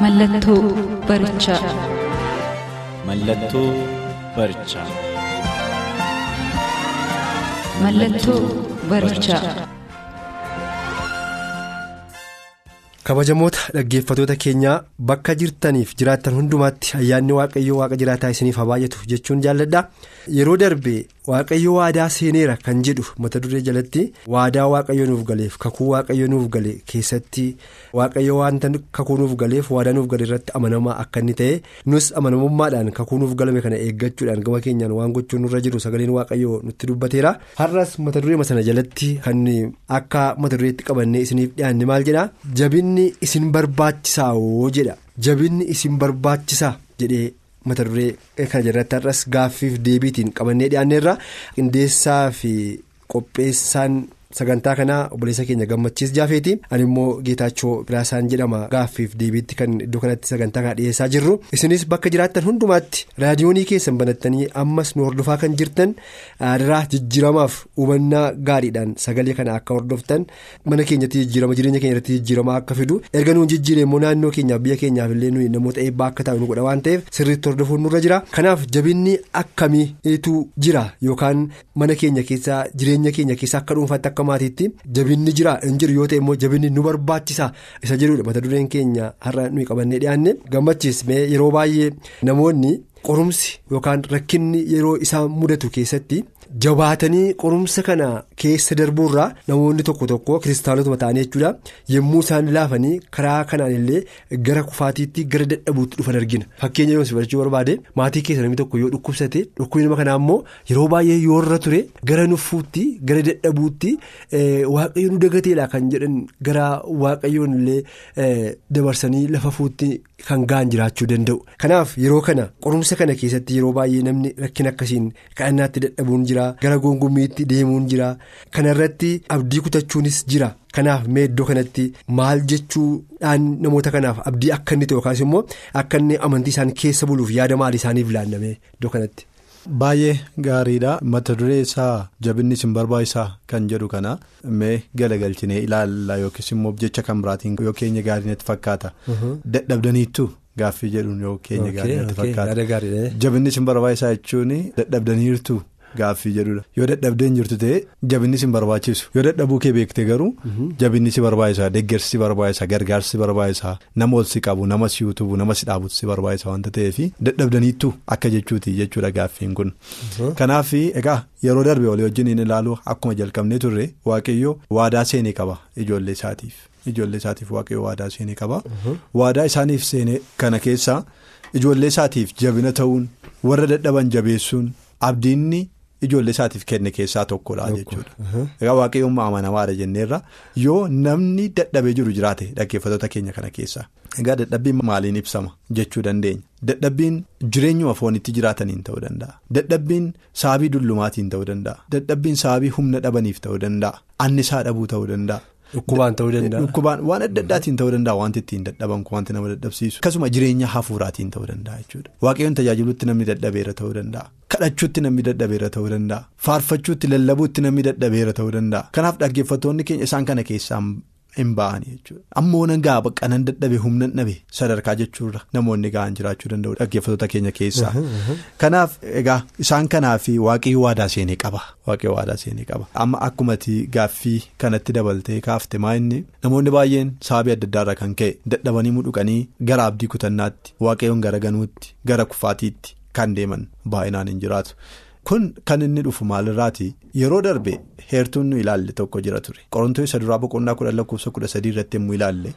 Mallattoo barichaa. Mallattoo barichaa. Mallattoo barichaa. Kabajamoota dhaggeeffatoota keenyaa bakka jirtaniif jiraattan hundumaatti ayyaanni waaqayyoo waaqa jiraataa isiniif haa baay'atu jechuun jaalladha. Yeroo darbe waaqayyo waadaa seeneera kan jedhu mata duree jalatti waadaa waaqayyo nuuf galeef kakuu waaqayyo nuuf gale keessatti waaqayyo wanta kakuu nuuf galeef waadaa nuuf gale irratti amanamaa akka inni ta'e nus amanamummaadhaan kakuu nuuf galame kana eeggachuudhaan gama keenyaan waan gochuun nurra jiru sagaleen waaqayyo nutti dubbateera. Har'as mata duree sana jalatti kan akka mata dureetti qabannee isiniif dhiyaanne maal jedha? Jabinni isin barbaachisaa oo jedha jabinni isin barbaachisaa jedhee. mata duree kana jalatti har'as gaaffiif deebiitiin qabannee dhiyaanneerra qindeessaa fi qopheessaan sagantaa kanaa obboleessa keenya gammachiis jaafeeti. Ani immoo geetaachoo biraasaan jedhama gaaffiif deebiitti kan iddoo kanatti sagantaa kana dhiyeessaa jirru. Isinis bakka jiraattan hundumaatti raadiyoonii keessan banattanii ammas nu hordofaa kan jirtan aadaa jijjiiramaaf hubannaa gaariidhaan sagalee kana akka hordoftan mana keenyatti jijjiirama jireenya keenya irratti jijjiiramaa akka fidu. Erga nuun jijjiire immoo naannoo keenyaaf biyya keenyaaf illee nuyi namoota eebbaa akka taa'u nu godha waan ta'eef sirriitti hordofuun nurra jira. Kanaaf jabinni akkamiitu jira? Yookaan mana keenya keessaa jireenya keenya keessa akka dhuunfaatti akka maatiitti jabinni jira hin jiru yoo ta'e immoo jabinni nu barbaachisa isa jedhudha mata dureen keenya har'a nuyi qabannee dhiyaanne gammachiis mee yeroo baay'ee namoonni qorumsi yookaan rakkinni yeroo isaan mudatu keessatti. Jabaatanii qorumsa kana keessa darbuurraa namoonni tokko tokko kiristaanotuma ta'anii jechuudha yommuu isaan laafanii karaa kanaan illee gara kufaatiitti gara dadhabuutti dhufan argina fakkeenya yoo barachuu barbaade maatii keessa namni tokko yoo dhukkubsate dhukkubni nama kanaa immoo yeroo baay'ee yoo irra ture gara nuffuutti gara dadhabuutti waaqayyo nu dagateedha kan jedhan gara waaqayyoon illee dabarsanii lafa fuutti kan ga'an jiraachuu danda'u kanaaf yeroo kana qorumsa kana keessatti yeroo baay'ee namni rakkina akkasiin kadhannaatti dadhabuun jira. Gara gongummiitti deemuun jira kana irratti abdii kutachuunis jira kanaaf mee iddoo kanatti maal jechuudhaan namoota kanaaf abdii akka inni ta'e yookaas immoo akka inni amantii isaan keessa buluuf yaada maalii isaaniif laanname iddoo kanatti. Baay'ee gaariidha mata duree isaa jabinni isin barbaachisaa kan jedhu kana mee galagalchinee ilaalla yookiis immoo jecha kan biraatiin yoo keenya gaarii natti fakkaata dadhabdaniittu. Gaaffii jedhuun yoo keenya gaarii natti fakkaata jabinni isin barbaachisaa jechuun dadhabdaniirtu. Gaaffii jedhudha. Yoo dadhabdeen jirtu ta'e jabinni si barbaachisu. Yoo dadhabuu kee beekte garuu jabinni si barbaachisa deeggarsi si barbaachisa gargaarsi si barbaachisa nama ol si qabu nama si utubu nama si dhaabutu si barbaachisa wanta ta'eef dadhabdaniittu akka jechuuti jechuudha gaaffiin kun. Kanaaf egaa yeroo darbe walii wajjin hin ilaalu akkuma jalqabnee turre waaqayyo waadaa seenee qaba ijoollee isaatiif. Ijoollee isaatiif waaqayyo waadaa seenee qaba. Waadaa isaaniif seenee kana keessa ijoollee isaatiif jabina ta'uun warra dadhaban jabeessuun abdiinni. Ijoollee isaatiif kenne keessaa tokkodha jechuudha. Egaa waaqayyoon amanamaadha jenneerra yoo namni dadhabee jiru jiraate dhaggeeffattoota keenya kana keessaa. Egaa dadhabbiin maaliin ibsama jechuu dandeenya. Dadhabbiin jireenyuma foonitti jiraataniin ta'uu danda'a. Dadhabbiin saabii dullumaatiin ta'uu danda'a. Dadhabbiin saabii humna dhabaniif ta'uu danda'a. Annisaa dhabuu ta'uu danda'a. Dhukkubaan ta'uu danda'a. Dhukkubaan waan adda addaatiin ta'uu danda'a wanti ittiin dadhaban wanti nama dadhabsiisu. Akkasuma jireenya hafuuraatiin ta'uu danda'a jechuudha. Waaqayyoon tajaajiluutti namni dadhabeera ta'uu danda'a. Kadhachuutti namni dadhabeera ta'uu danda'a. Faarfachuutti lallabuutti namni dadhabeera ta'uu danda'a. Kanaaf dhaggeeffattoonni keenya isaan kana keessaa hin ba'anii jechuudha. Ammoo nagaa baqqanan dadhabe humnan dhabe sadarkaa jechuudha namoonni ga'an jiraachuu danda'u dhaggeeffattoota keenya keessaa. Kanaaf egaa isaan kanaaf waaqayyo waadaa seenee qaba. Waaqayyo waadaa seenee qaba. Amma akkumatti gaaffii kanatti dabaltee kaafte maa inni namoonni baay'een sababii adda addaarraa kan ka'e dadhabanii mudhuqanii gara abdii kutannaatti waaqayyoon gara ganuutti gara kufaatiitti kan deeman baay'inaan hin jiraatu. Kun kan inni dhufu maalirraati? Yeroo darbe heertuun nu ilaalle tokko jira ture. Qorontoon isa duraa boqonnaa kudha lakkoofsa kudha sadii irratti immoo ilaalle.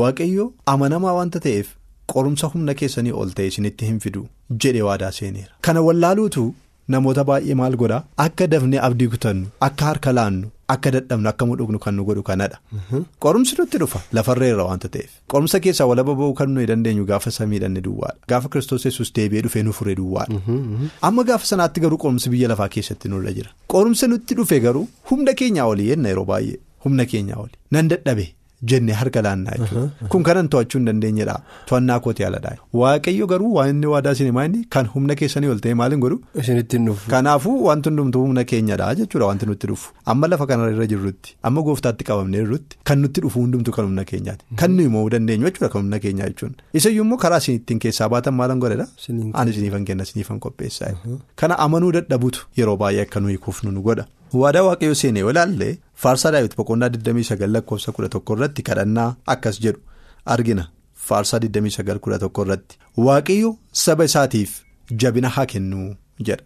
Waaqayyo amanamaa wanta ta'eef qorumsa humna keessanii ol ta'e isinitti hin fidu jedhe waadaa seeneera. Kana wallaaluutu namoota baay'ee maal godhaa? Akka dafnee abdii kutannu akka harka laannu akka dadhabnu akka mudhugnu kan nu godhu kanadha. Qorumsi nutti dhufa lafarreerra waanta ta'eef qorumsa keessaa walaba ba'uu kan nuyi dandeenyu gaafa samiidhaan ni duwwaadha gaafa kiristoos yesus deebi'ee dhufee nu furee duwwaadha. Amma gaafa sanaatti garuu qorumsi biyya lafaa keessatti nurra jira qorumsa nutti dhufe garuu humna keenyaa olii yenna yeroo baay'ee humna keenyaa olii nan dadhabe. Jennee harka laannaa jechuudha kun kanan to'achuu hin dandeenyedha to'annaa kooti haaladha waaqayyo garuu waan inni waadaa sinima inni kan humna keessanii ol ta'e maaliin godhu. Isinitti hin dhufu. Kanaafuu wanti hundumtuu humna keenyadha jechuudha wanti nutti dhufu. Amma lafa kanarra jirrutti amma gooftaatti qabamnee jirrutti kan nutti dhufu hundumtuu kan humna keenyaati. Kan nuyi mo'uu dandeenyu jechuudha kan humna keenyaa jechuun. Isayyuu immoo karaa isin ittiin keessaa baatan maalan godhedha? Ani isiniifan kenna isiniifan qopheessaa. Kana amanuu dadhabutu yeroo baay'ee akka nuyi kufnu nu godha. Waadaa waaqayyo seenee ilaalle faarsaa daawwiti boqonnaa 29 lakkoofsa 11 irratti kadhannaa akkas jedhu argina faarsaa 29 11 irratti waaqayyo saba isaatiif jabina haa kennu jedha.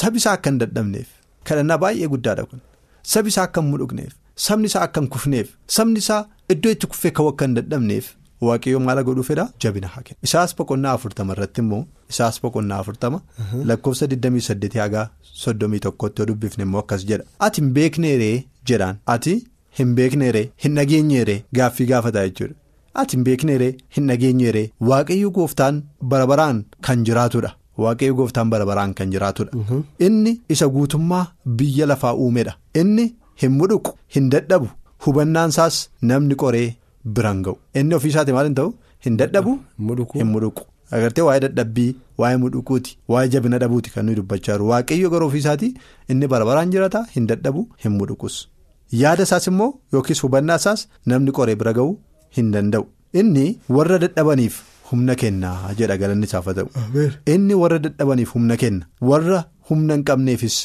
sabi isaa akka hin dadhabneef kadhannaa baay'ee guddaadha kun sabi isaa akka hin mudhugneef sabni isaa akka hin kufneef sabni isaa iddoo itti kuffee ka'uu akka hin dadhabneef. Waaqayyo maala godhuu fedha? Jabina haa kennu isaas boqonnaa afurtama irratti immoo isaas boqonnaa afurtama lakkoofsa 28 hagaa 31 yoo dubbifne immoo akkas jedha. Ati hin beekneeree jedhaan. Ati hin beekneeree hin dhageenyeeree gaaffii gaafataa jechuudha. Ati hin beekneeree hin dhageenyeeree waaqayyo gooftaan barabaraan kan jiraatudha. Waaqayyo gooftaan barabaraan kan jiraatudha. Inni isa guutummaa biyya lafaa uumedha. Inni hin mudhuqu hin dadhabu. Hubannaan isaas namni qoree. Biraan ga'u inni ofiisaati maal hin ta'u? Hin dadhabu hin mudhuqu agartee waa'ee dadhabbii waa'ee mudhuquuti waa'ee jabina dhabuuti kan nuyi dubbachaa jiru waaqayyo garuu ofiisaati inni barabaraan jiraata hin dadhabu hin mudhuqus yaada isaas immoo yookiis hubannaa isaas namni qoree bira ga'u hin danda'u. Inni warra dadhabaniif humna kennaa jedha galanni isaaf haa ta'u. Inni warra dadhabaniif humna kenna warra humna hin qabneefis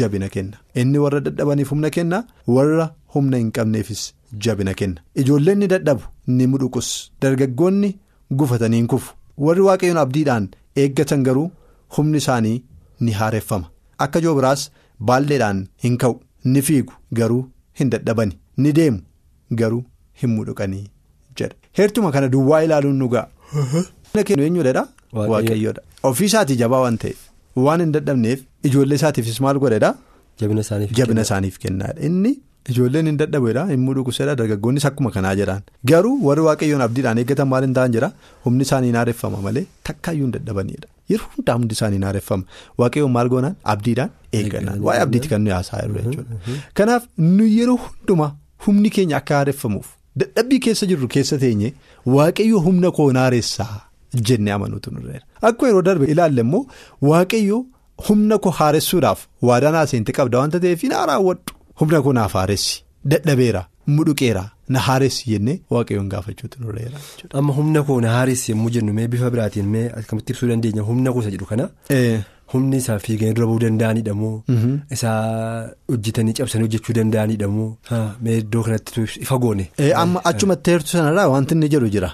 jabina kenna. Inni warra dadhabaniif humna kenna warra humna hin qabneefis. Jabina kenna. Ijoolleen ni dadhabu ni mudhuqus dargaggoonni gufatanii hin kufu. Warri waaqayyoon abdiidhaan eeggatan garuu humni isaanii ni haareffama akka joobiraas baalleedhaan hin ka'u. Ni fiigu garuu hin dadhabani. Ni deemu garuu hin mudhuqanii jedha heertuma kana duwwaa ilaaluun nu ga'a. eenyuudha waaqayyoodha ofiisaatii jabaa waan ta'eef waan hin dadhabneef ijoollee isaatiifis maal godhedha. jabina isaaniif kennaadha inni. Ijoolleen hin dadhabeedha hin mudhuqsedha dargaggoonnis akkuma kanaa jedhaan. Garuu warri waaqayyoon abdiidhaan eeggatan maal hin ta'an jira humni isaanii hin haareffama malee takkaayyuu hin dadhabaniidha yeroo hundaa hundi isaanii hin haareffama waaqayyoon maal goonaan? Abdiidhaan eeggannaan. Waa'ee abdiitti kan nuyi haasaa jirru jechuudha. Kanaaf nu yeroo hundumaa humni keenya akka haareffamuuf dadhabbii keessa jirru keessa teenye waaqayyo humna koo haaressaa jennee amanuutu nurreera akkuma yeroo darbe ilaalle immoo waaqayyo humna koo haaressuudhaaf waadaan haaseentii qabda waanta ta'eef hin. Humna koo naaf haaressi dadhabeera mudhuqeera na haaressi jennee waaqayyoon gaafachuutu nurreera. Amma humna koo na haaressi yommuu jennu mee bifa biraatiin mee akkamitti ibsuu dandeenya humna koo isa jedhu kana. Humni isaa fiiganii dura bu'uu danda'anidha moo. Isaa hojjetanii cabsanii hojjechuu danda'anidha moo. Mee iddoo kanatti ifa goone. Amma achumatti heertu sanarraa wanti inni jedhu jira.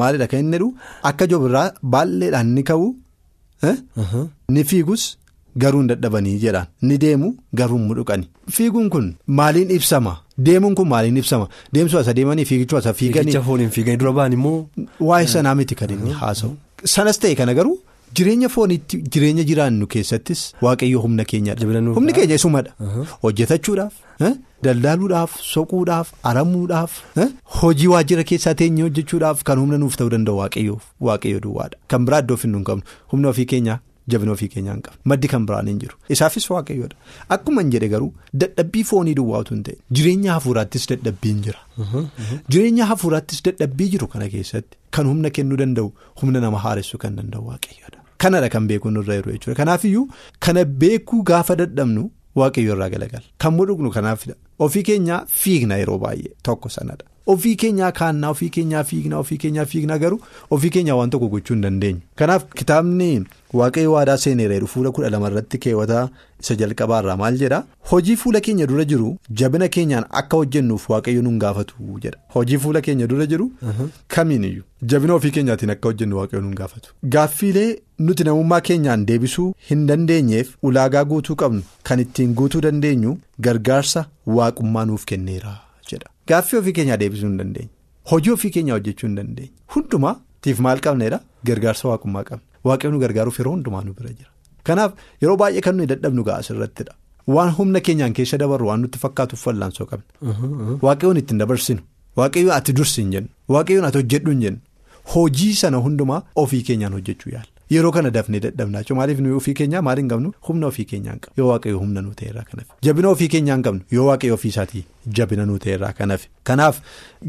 Maalidha kan inni jedhu akka jobirraa baay'eedhaan ni ka'u ni fiigus. Garuu hin dadhabanii jedhaan. Ni deemu garuu hin mudhuqani fiiguun kun maaliin ibsama? Deemuun kun maaliin ibsama? Deemsuu asa deemanii fiigichuu asa fiiganii. Fiigicha fooniin fiiganii dura ba'an immoo. Waa'ee sanaa miti kan inni haasa'u sanas ta'e kana garuu jireenya fooniitti jireenya jiraannu keessattis waaqayyo humna keenyadha humni keenya isumadha hojjetachuudhaaf daldaaluudhaaf soquudhaaf aramuudhaaf hojii waajjira keessaa teenyee hojjechuudhaaf kan humna nuuf ta'uu danda'u waaqayyo duwwaadha. Kan biraa iddoo finnu hin qabnu humna ofii keenyaa. Jabina ofii keenyaa hin qabu maddi kan biraan hin jiru. Isaafis waaqayyoodha akkuma hin jedhe garuu dadhabbii foonii duwwaatu hin ta'e jireenya hafuuraattis dadhabbiin jira. Jireenya hafuuraattis dadhabbii jiru kana keessatti kan humna kennuu danda'u humna nama haaressuu kan danda'u waaqayyoodha kanadha kan beekuun irra jiru jechuudha. Kanaafiyyuu kana beekuu gaafa dadhabnu waaqayyo irraa galagala. Kan mudhuqnu kanaafidha ofii keenyaa fiigna yeroo baay'ee tokko sanadha. Ofii keenyaa kaannaa ofii keenyaa fiignaa ofii keenyaa fiignaa garuu ofii keenyaa waan tokko gochuu hin dandeenyu. Kanaaf kitaabni waaqayyo waadaa seeneera fuula kudha lama irratti keewwataa isa jalqabaarraa maal jedhaa hojii fuula keenya dura jiru jabina keenyaan akka hojjennuuf waaqayyo nun gaafatu jedha hojii fuula keenya dura jiru kamiiniyyuu jabina ofii keenyaatiin akka hojjennu waaqayyo nun gaafatu. Gaaffiilee nuti namummaa keenyaan deebisuu hin dandeenyeef ulaagaa guutuu qabnu kan ittiin guutuu dandeenyu gargaarsa waaqummaa nuuf kenneera. Gaaffii ofii keenyaa deebisuu hin dandeenye hojii ofii keenyaa hojjechuu hin dandeenye hundumaatiif maal qabneedha gargaarsa waaqummaa qabna. Waaqayyoon nu gargaaruuf yeroo hundumaa nu bira jira. Kanaaf yeroo baay'ee kan nuyi dadhabnu ga'a asirrattidha waan humna keenyaan keessa dabarru waan nutti fakkaatuuf wallaansoo qabna. Waaqayyoon ittiin dabarsinu waaqayyoon ati dursi hin jennu. Waaqayyoon ati hojjedhu hin jennu. Hojii sana hundumaa ofii keenyaan hojjechuu yaala. Yeroo kana dafnee dadhabnaa maaliif nuyi ofii keenyaa? Maal hin qabnu? Humna ofii keenyaa hin yoo waaqayyo humna nu ta'eerraa kanaaf jabina ofii keenyaa hin qabnu. Yoo waaqayyo ofii isaatii jabina nu ta'eerraa kanaaf kanaaf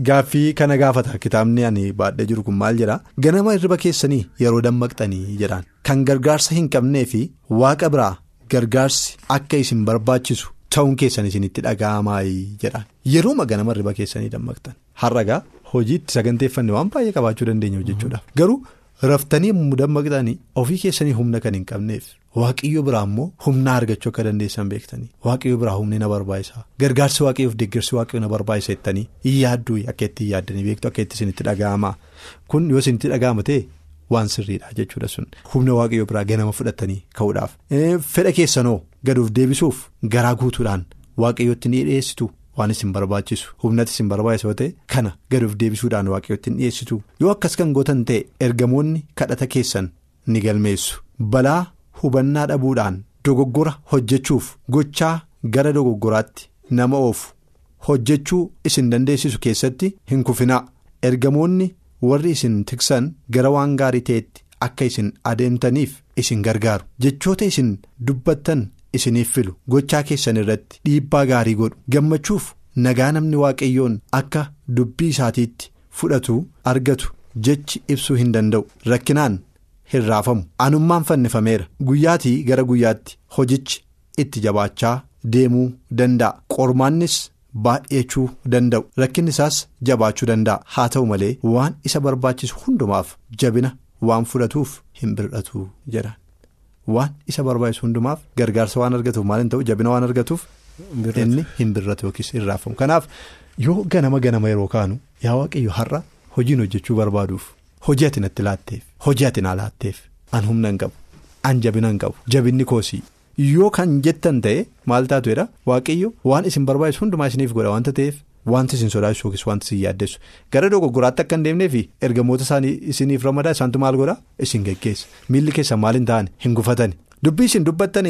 gaaffii kana gaafata kitaabni ani baadhee jiru kun maal jedhaa? Ganama hirriba keessanii yeroo dammaqxanii jedhaan. Kan gargaarsa hin qabnee fi waaqa biraa gargaarsi akka isin barbaachisu ta'uun keessan isinitti dhaga'amaayii jedhaan. Yerooma ganama hirriba keessanii dammaqxan? Har'agaa hojiitti saganteeffanne waan baay'ee qabaachuu dandeenya hojjechuudhaaf. Garuu. Raftanii dammaqxanii ofii keessanii humna kan hin qabneef waaqayyo biraa immoo humna argachuu akka dandeessan beektanii. Waaqayyo biraa humni na barbaachisa gargaarsi waaqayyoof deeggarsi waaqayyo na barbaachisa jettanii hin yaadduu akka itti yaaddanii beektu akka itti isinitti dhaga'ama. Kun yoo isinitti dhaga'ama ta'e waan sirriidha jechuudha sun. Humna waaqayyo biraa ganama fudhatanii ka'uudhaaf. Fedha keessanoo gaduuf deebisuuf garaa guutuudhaan waaqayyootti ni dhiyeessitu. Waan isin barbaachisu. Humnati isin barbaachisu yoo ta'e kana gaduuf deebisuudhaan waaqayyootti hin dhiyeessitu. Yoo akkas kan gootan ta'e ergamoonni kadhata keessan ni galmeessu. Balaa hubannaa dhabuudhaan dogoggora hojjechuuf gochaa gara dogoggoraatti nama oofu. Hojjechuu isin dandeessisu keessatti hin kufinaa. Ergamoonni warri isin tiksan gara waan gaarii ta'etti akka isin adeemtaniif isin gargaaru. Jechoota isin dubbattan. Isiniif filu. Gochaa keessan irratti dhiibbaa gaarii godhu. Gammachuuf nagaa namni waaqayyoon akka dubbii isaatiitti fudhatu argatu jechi ibsuu hin danda'u. Rakkinaan hin raafamu. Anummaan fannifameera. Guyyaatii gara guyyaatti hojichi itti jabaachaa deemuu danda'a. Qormaannis baay'achuu danda'u. Rakkinni isaas jabaachuu danda'a. Haa ta'u malee waan isa barbaachisu hundumaaf jabina waan fudhatuuf hin bir'atu jedha. Waan isa barbaachisu hundumaaf gargaarsa waan argatuuf maal hin ta'u jabina waan argatuuf inni hin birratu yookiis hin raafamu kanaaf yoo ganama ganama yeroo kaanu yaa waaqayyo har'a hojiin hojjechuu barbaaduuf hojii ati natti laatteef hojii ati naa laatteef an humna hin qabu an jabina hin qabu jabinni koosii yoo kan jettan ta'e maal taatuudha waaqayyo waan isin barbaachisu hundumaa isiniif godha wanta ta'eef. Wanti isin sodaachisu yookiis wanti isin yaaddessu gara dogoggoraatti akka hin deemnee fi ergamoota isaanii isiniif ramadaa isaantu maal godhaa? Isin geggeessa miilli keessan maal hin ta'an hin gufatani dubbii isin dubbattan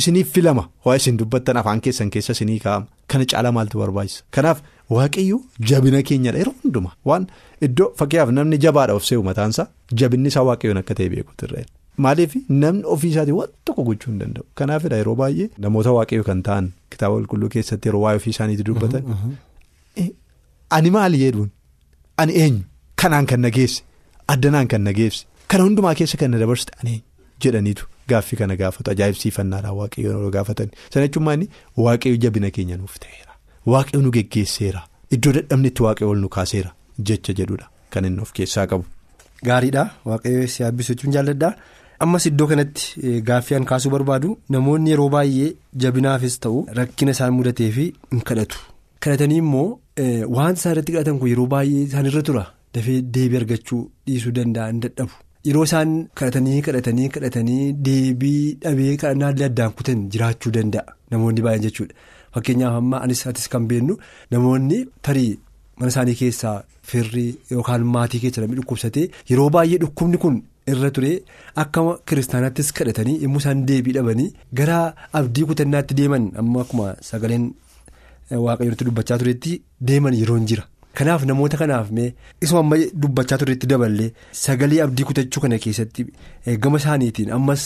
isiniif filama. Waa isin dubbattan afaan keessan keessa isinii kaa'ama. Kana caalaa maaltu barbaachisa? Kanaaf waaqayyo jabina keenyadha yeroo hundumaa waan iddoo fakkiyaaf namni jabaadha of se'u mataansaa jabinni isaa waaqayyoon akka ta'e beekuutu irra maaliif namni ofii isaatii waan tokko gochuu hin danda'u? Kanaafidha yeroo baay'ee namoota waaqayyo kan ta'an kitaaba qulqulluu keessatti yeroo waa'ee ofii isaaniitti dubbatan. Ani maali jedhuun? Ani eenyu? Kanaan kan nageesse addanaan kan nageesse kana hundumaa keessa kan na dabarsite ani eenyu? Jedhaniitu gaaffii kana gaafatu ajaa'ibsiifannaadhaan waaqayyoon yeroo gaafatan sana jechuun waaqayyo jabina keenya nuuf ta'eera. Waaqayyo nu geggeesseera. Iddoo dadhabnetti waaqayyo ol nu kaaseera jecha jedhudha. Kan inni of keessaa qabu. Gaariidha waaqayyo si yaabbisuu jechuun jaalladha ammas iddoo kanatti gaaffii an kaasuu barbaadu namoonni yeroo baay'ee jabinaafis ta'u rakkina isaan mudatee fi hin kadhatu. kadhatanii immoo waan isaan irratti kadhatan kun yeroo baay'ee isaan irra tura dafee deebii argachuu dhiisuu danda'an dadhabu yeroo isaan kadhatanii kadhatanii kadhatanii deebii dhabee kadhannaa adda addaan kutan jiraachuu danda'a namoonni baay'een jechuudha fakkeenyaaf amma anis atis kan beennu namoonni tarii mana isaanii keessaa firrii yookaan maatii keessa namni dhukkubsatee yeroo baay'ee dhukkubni kun. irra ture akka kiristaanaattis kadhatanii yommuu isaan deebii dhabanii gara abdii kutannaatti deeman amma akkuma sagaleen. Waaqayyooti dubbachaa turetti deeman yeroo hin jira. Kanaaf namoota kanaaf mee isuma amma dubbachaa turetti daballee sagalee abdii kutachuu kana keessatti gama isaaniitiin ammas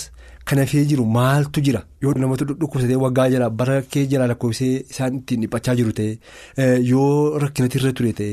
kan hafee jiru maaltu jira yoo namatu dhukkubsatee waggaa jala bara kee jala lakkoofsee isaan ittiin dhiphachaa jiru ta'e yoo rakkinatti irra ture ta'e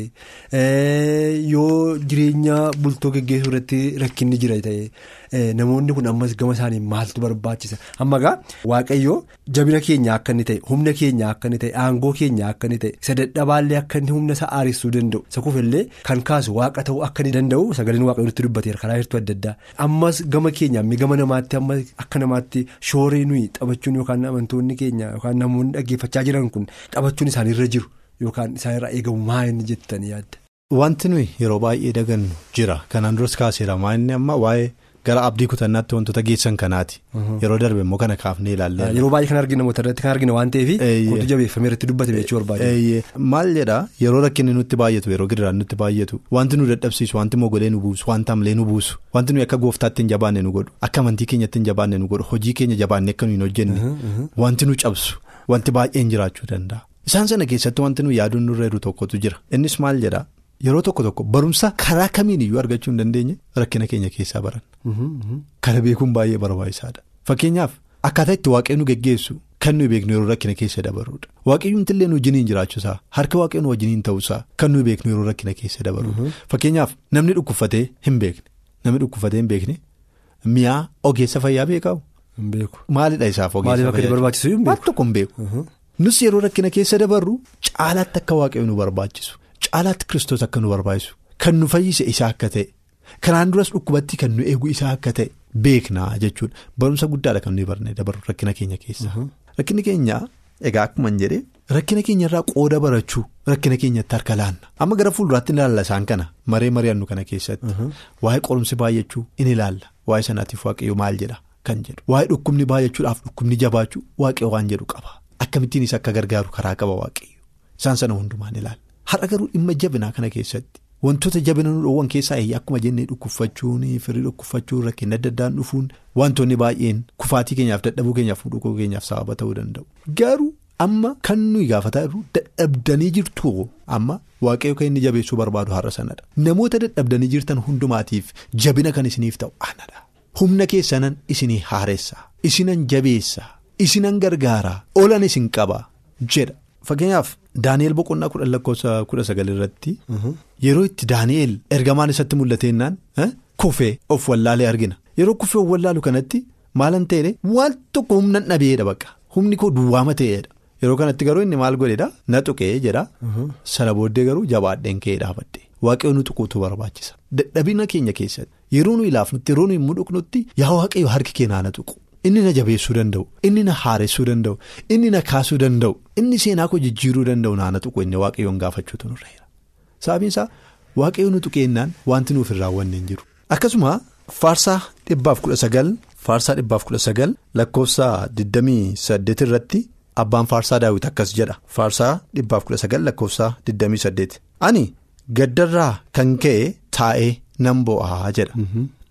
yoo jireenya bultoo geggeessuu irratti rakkinni jira ta'e namoonni kun ammas gama isaanii maaltu barbaachisa? Amma gaa waaqayyoo jabina keenya akka inni ta'e humna keenya akka inni ta'e aangoo keenya akka inni ta'e isa dadhabaallee akka inni humna isaa aaressuu danda'u. Isa kuufillee kan kaasu waaqa ta'uu akka inni danda'u sagaleen waaqayyootti dubbateera karaa hedduu adda addaa. Ammas gama keenya gama namaatti ammas akka namaatti shooree nuyi taphachuun yookaan amantoonni keenya yookaan namoonni dhaggeeffachaa jiran kun taphachuun isaaniirra jiru yookaan isaanirraa eegamu maa inni jettanii yaadda. Wanti nuyi yeroo baay'ee dagannu jira kanaan duras kaaseera maa inni amma waa'ee gara abdii kutannaatti wantoota geessan kanaati. Yeroo darbe immoo kana kaafnee ilaallee. Yeroo baay'ee kan arginu namoota irratti kan arginu waan ta'eef. Wanti jabeeffamee irratti dubbatame jechuu barbaade. Maal jedhaa yeroo rakkinni nutti baay'atu yeroo gidiraan nutti baay'atu wanti nu dadhabsiisu wanti mogolee nu buusu wanti amlee nu buusu wanti nuyi akka gooftaatti hin jabaanne nu godhu akka amantii keenyatti hin jabaanne nu godhu hojii keenya jabaanne akka nu hin hojjenne wanti nu cabsu wanti baay'een jiraachuu danda'a. Isaan sana keessatti wanti nuyi yaaduun nurra jiru tokkotu jira innis maal jedhaa yeroo tokko tokko barumsa karaa kamiin iyyuu argachuu hin dandeenye rakkina keenya keessaa baran. Kana beekuun baay'ee barbaachisaadha. Fakkeenyaaf akkaataa itti waaqayyoon nu geggeessu kan nuyi beeknu yeroo rakkina keessa dabaruudha. Waaqayyoon illee nu wajjiniin jiraachuusaa harka waaqayyoon wajjiniin ta'uusaa kan nuyi beeknu yeroo rakkina keessa dabaruudha. Fakkeenyaaf namni dhukkufatee hin beekne namni dhukkufatee hin beekne mi'aa ogeessa fayyaa beeku. Maalidha isaaf ogeessa hin beeku. Nus yeroo rakkina keessa dabarru caalaatti akka waaqayyo nu barbaachisu caalaatti kiristoos akka nu barbaachisu kan nu fayyise isaa akka ta'e kanaan duras dhukkubatti kan nu eegu isaa akka ta'e beeknaa jechuudha. Barumsa guddaadha kan nuyi barnee dabarru rakkina keenya keessa. Rakkinni keenya egaa akkuma hin jedhee rakkina keenya irraa qooda barachuu rakkina keenyatti harka laanna. Amma gara fuulduraatti ilaalla isaan kana maree mari'annu kana keessatti. Waa'ee qorumsi baay'achuu in ilaalla. Waa'ee sanaatiif waaqayyo maal jedha? Kan jedhu. Waa'ee dhukkubni baay'achuudhaaf dhukkubni jabaachuu waaqayyo waan jedhu qaba. Akkamittiin isa akka gargaaru karaa qaba waaqayyo? Isaan sana hundumaan ilaalla har'a garuu dhimma jabinaa kana keessatti wantoota jabina nu dhoowwan keessaa akkuma jennee dhukkubfachuun firii dhukkubfachuun rakkinni adda addaan dhufuun wantoonni baay'een kufaatii keenyaaf dadhabuu keenyaaf dhukuu keenyaaf sababa ta'uu danda'u garuu. Amma kan nuyi gaafataa jirru dadhabdanii jirtu amma waaqayyo kan inni jabeessuu barbaadu har'a sanadha. Namoota dadhabdanii jirtan hundumaatiif jabina kan isiniif ta'u anadha. Humna keessanan isinii haaressaa, isinan jabeessaa, isinan gargaaraa, olan isin qaba jedha. Fakkeenyaaf Daani'eel boqonnaa kudhan lakkoofsa kudha sagal irratti yeroo itti Daani'eel ergamaan isatti mul'ateennaan kufee of wallaalee argina. Yeroo kufee of wallaalu kanatti maalan ta'e waan tokko humna dhabeedha bakka. Humni koo duwwaama ta'eedha. Yeroo kanatti garuu inni maal godheedha? Na tuqee jedha. Sana booddee garuu jabaadheen ka'ee dhaabadde waaqayyo nu tuquutu barbaachisa. Dadhabina keenya keessatti yeroo nu ilaafnutti yeroo nu hin mudhuknutti yaa waaqayyo harki keenyaa na tuqu inni na jabeessuu danda'u inni na haaressuu danda'u inni na kaasuu danda'u inni seenaa koo jijjiiruu danda'u naana tuqu inni waaqayyoon gaafachuutu nurra jira sababiin isaa waaqayyo nu tuqeennaan wanti nuuf hin raawwanne hin jiru. Akkasuma faarsaa dhibbaaf kudha sagal faarsaa dhibbaaf kudha sagal lakkoofsa digdamii saddeet irratti. Abbaan faarsaa daawwiti akkas jedha faarsaa dhibbaaf kudha sagal lakkoofsa digdamii saddeet. Ani gaddarraa kan ka'e taa'ee nan bo'aa jedha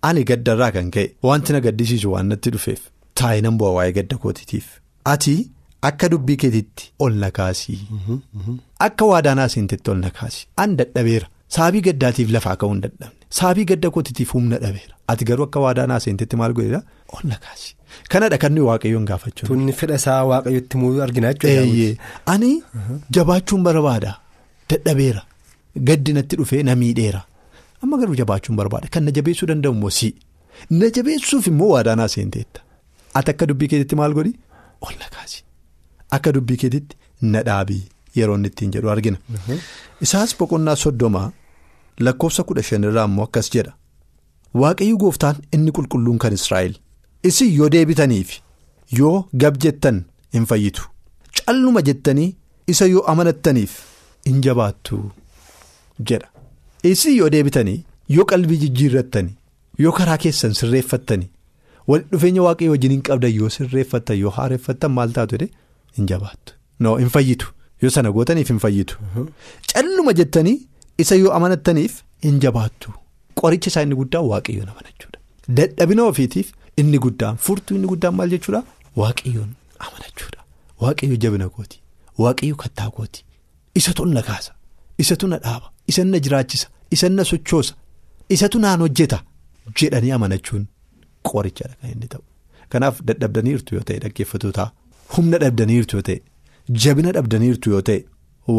ani gaddarraa kan ka'e wanti na gaddisiisu waan natti dhufeef taa'ee nan bo'aa waa'ee gadda kootiitiif. Ati akka dubbii keetiitti ol na kaasii. Akka waadaanaa seentetti ol na kaasii. An dadhabeera. Saabii gaddaatiif lafaa ka'uu hin dadhabne. Saabii gadda kootiitiif humna dhabeera. Ati garuu akka waadaanaa seentetti maal godheera? Ol na kaasii. Kanadha kan nuyi waaqayyoon gaafachuu. Tunni fedha isaa waaqayyotti muu argina jechuudha. Ani jabaachuun barbaada. Dadhabeera. Gaddi natti dhufee na miidheera. Amma garuu jabaachuun barbaada. Kan na jabeessuu danda'u immoo si. Na jabeessuuf immoo waadaanaa seenteetta ati akka dubbii keetitti maal godhi ol na kaasi akka dubbii keetitti na dhaabii yeroo inni ittiin jedhu argina. Isaas boqonnaa soddoma lakkoofsa kudha shanirraa immoo akkas jedha waaqayyo gooftaan inni qulqulluun kan Israa'el. Isin yoo deebitaniif yoo gab jettan hin fayyitu calluma jettanii isa yoo amanattaniif hin jabaattu jedha. Isin yoo deebitanii yoo qalbii jijjiirrattanii yoo karaa keessan sirreeffattanii walitti dhufeenya waaqayyo wajjin hin qabdan yoo sirreeffattan yoo haareeffattan maal taatu jedhee hin jabaattu. No hin fayyitu. Yoo sana gootaniif hin fayyitu. Calluma jettanii isa yoo amanattaniif hin jabaattu. Qoricha isaa inni guddaan waaqayyoon amanachuudha. Dadhabina ofiitiif. Inni guddaan furtuu inni guddaan maal jechuudha? Waaqayyoon amanachuudha. Waaqayyo jabina kooti waaqayyo kattaa kooti isatu na kaasa. Isatu na dhaaba. Isa na jiraachisa. Isa na sochoosa. Isatu naan hojjeta. Jedhanii amanachuun qorichadha kan inni ta'u kanaaf dadhabdaniirtu yoo ta'e dhaggeeffatoota humna dhabdaniirtu yoo ta'e jabina dhabdaniirtu yoo ta'e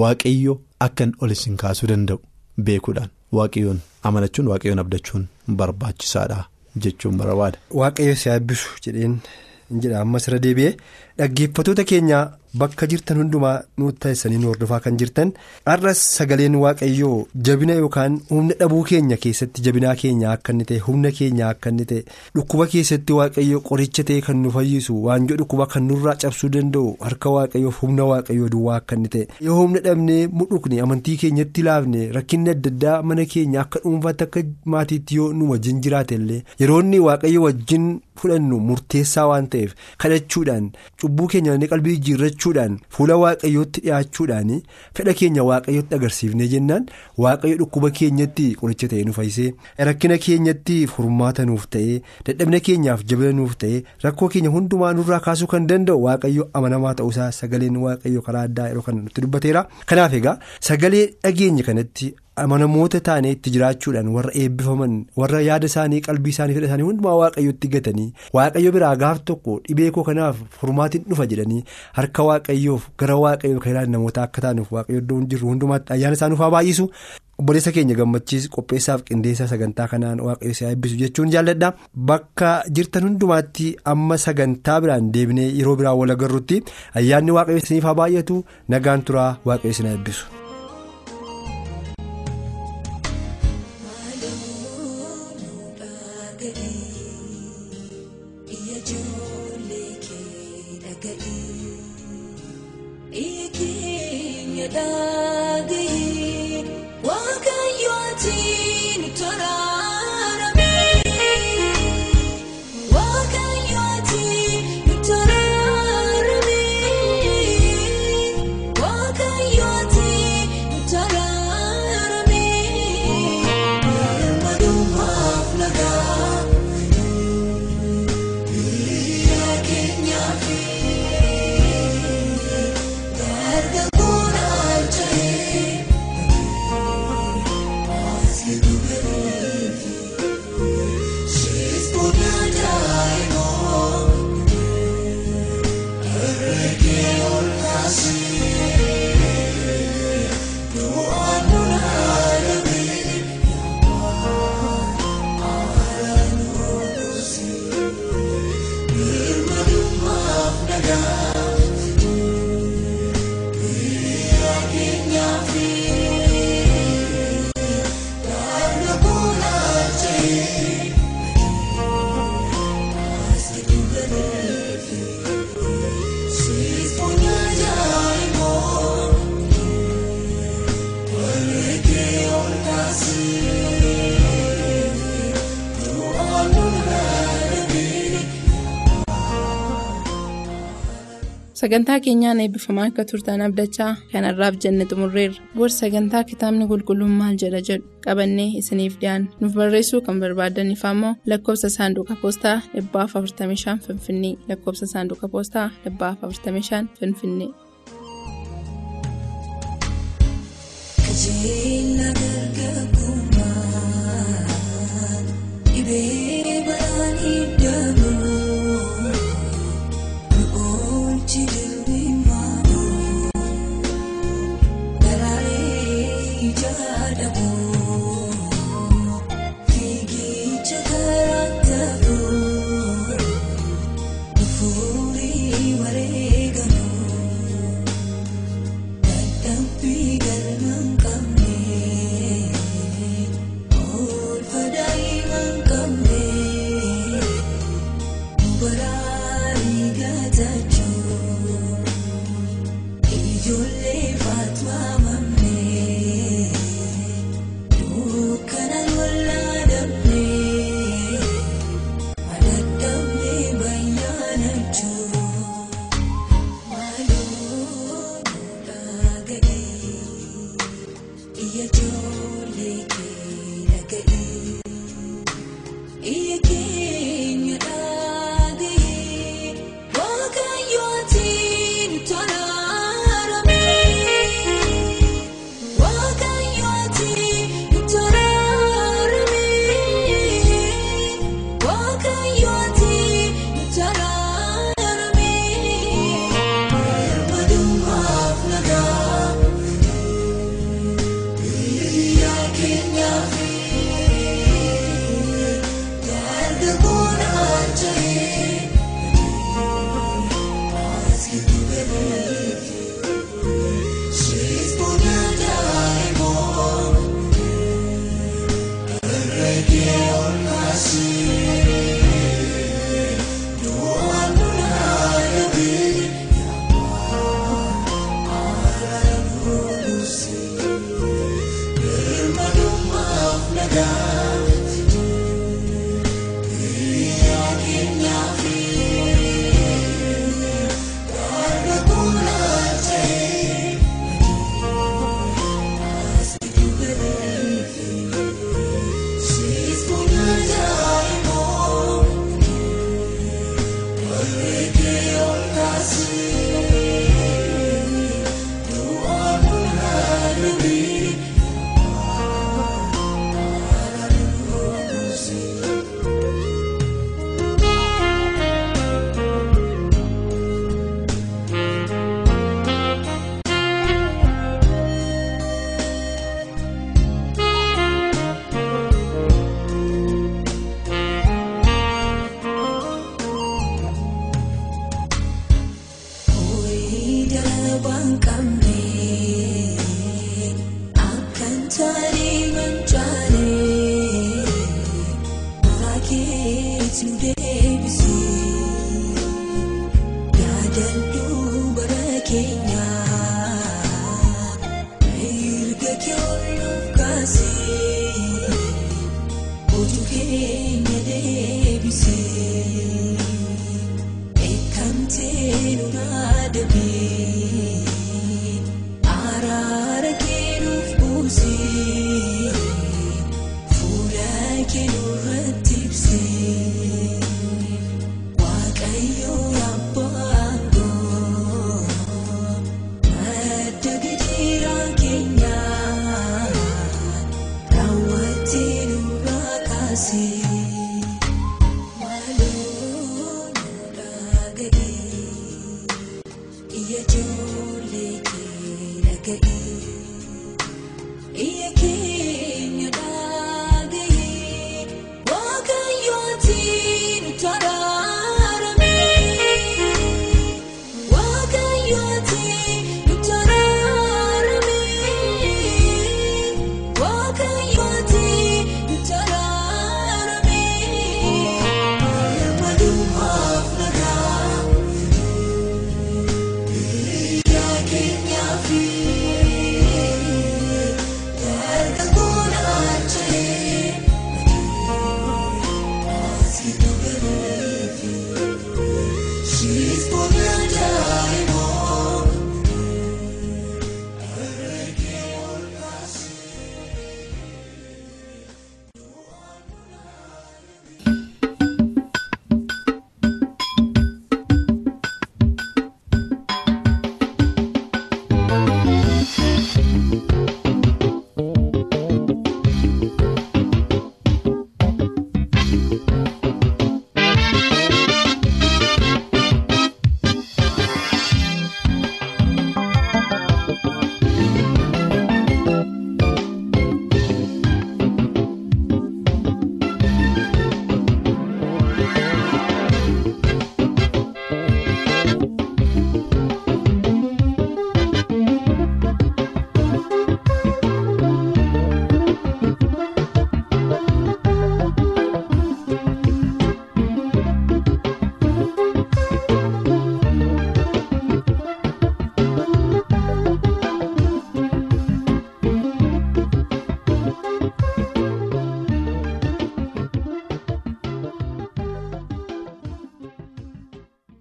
waaqayyo akkan ol isin kaasuu danda'u beekuudhaan waaqayyoon amanachuun waaqayyoon abdachuun barbaachisaadha. jechuun barbaada. Waaqayyo si eebbisu jedheen jedha ammas irra deebi'ee dhaggeeffatoota keenya bakka jirtan hundumaa nutti taasisanii nu hordofaa kan jirtan har'as sagaleen waaqayyoo jabina yookaan humna dhabuu keenya keessatti jabinaa keenya akka inni ta'e humna keenya akka inni ta'e dhukkuba keessatti waaqayyoo qoricha ta'e kan nu fayyisu waanjoo dhukkuba kan nurraa cabsuu danda'u harka waaqayyoof humna waaqayyoo duwwaa akka inni ta'e. Yoo humna dhabnee mudhukne amantii keenyatti laafne rakkinni adda addaa mana keenya akka dhuunfaatti akka maatiitti yoo nu wajjin jiraate illee yeroo inni waaqayyo wajjin fudhannu murteessaa waan ta'eef kadhachuudhaan cubbuu keenya inni qalbii jijjiirrachuudhaan fuula waaqayyootti dhiyaachuudhaan fedha keenya waaqayyootti agarsiifnee jennaan waaqayyo dhukkuba keenyatti qoricha ta'ee nu fayyisee rakkina keenyatti furmaata nuuf ta'ee dadhabina keenyaaf jabina nuuf ta'ee rakkoo keenya hundumaa nurraa kaasuu kan danda'u waaqayyo amanamaa ta'uusaa sagaleen waaqayyo karaa addaa yeroo kana nutti dubbateera kanaaf egaa sagalee dhageenya kanatti. Amanamoota taanee itti jiraachuudhaan warra eebbifaman warra yaada isaanii qalbii isaanii fedha isaanii hundumaa waaqayyotti gatanii waaqayyo biraa gaaf tokko dhibee koo kanaaf furmaatiin dhufa jedhanii harka waaqayyoof gara waaqayyoo kan ilaalan namoota akka taanuuf waaqayyo iddoo jirru hundumaatti ayyaana isaa nuuf haa baay'isu. Obboleessa keenya gammachiis qopheessaaf qindeessaa sagantaa kanaan waaqayyo si eebbisu jechuun jaalladha. Bakka jirtan hundumaatti amma sagantaa biraan deebinee yeroo biraa wal agarrutti ayyaanni waaqayyo isiniif haa baay'atu nagaan turaa waaqayyo sagantaa keenyaan eebbifamaa akka turtan abdachaa kanarraaf jenne xumurreerra boorsaa sagantaa kitaabni qulqulluun maal jedha jedhu qabannee isiniif dhiyaan nuuf barreessuu kan barbaadaniif ammoo lakkoofsa saanduqa poostaa 45 finfinnee lakkoofsa saanduqa poostaa 45 finfinnee. Ibeera balaan hidhamu.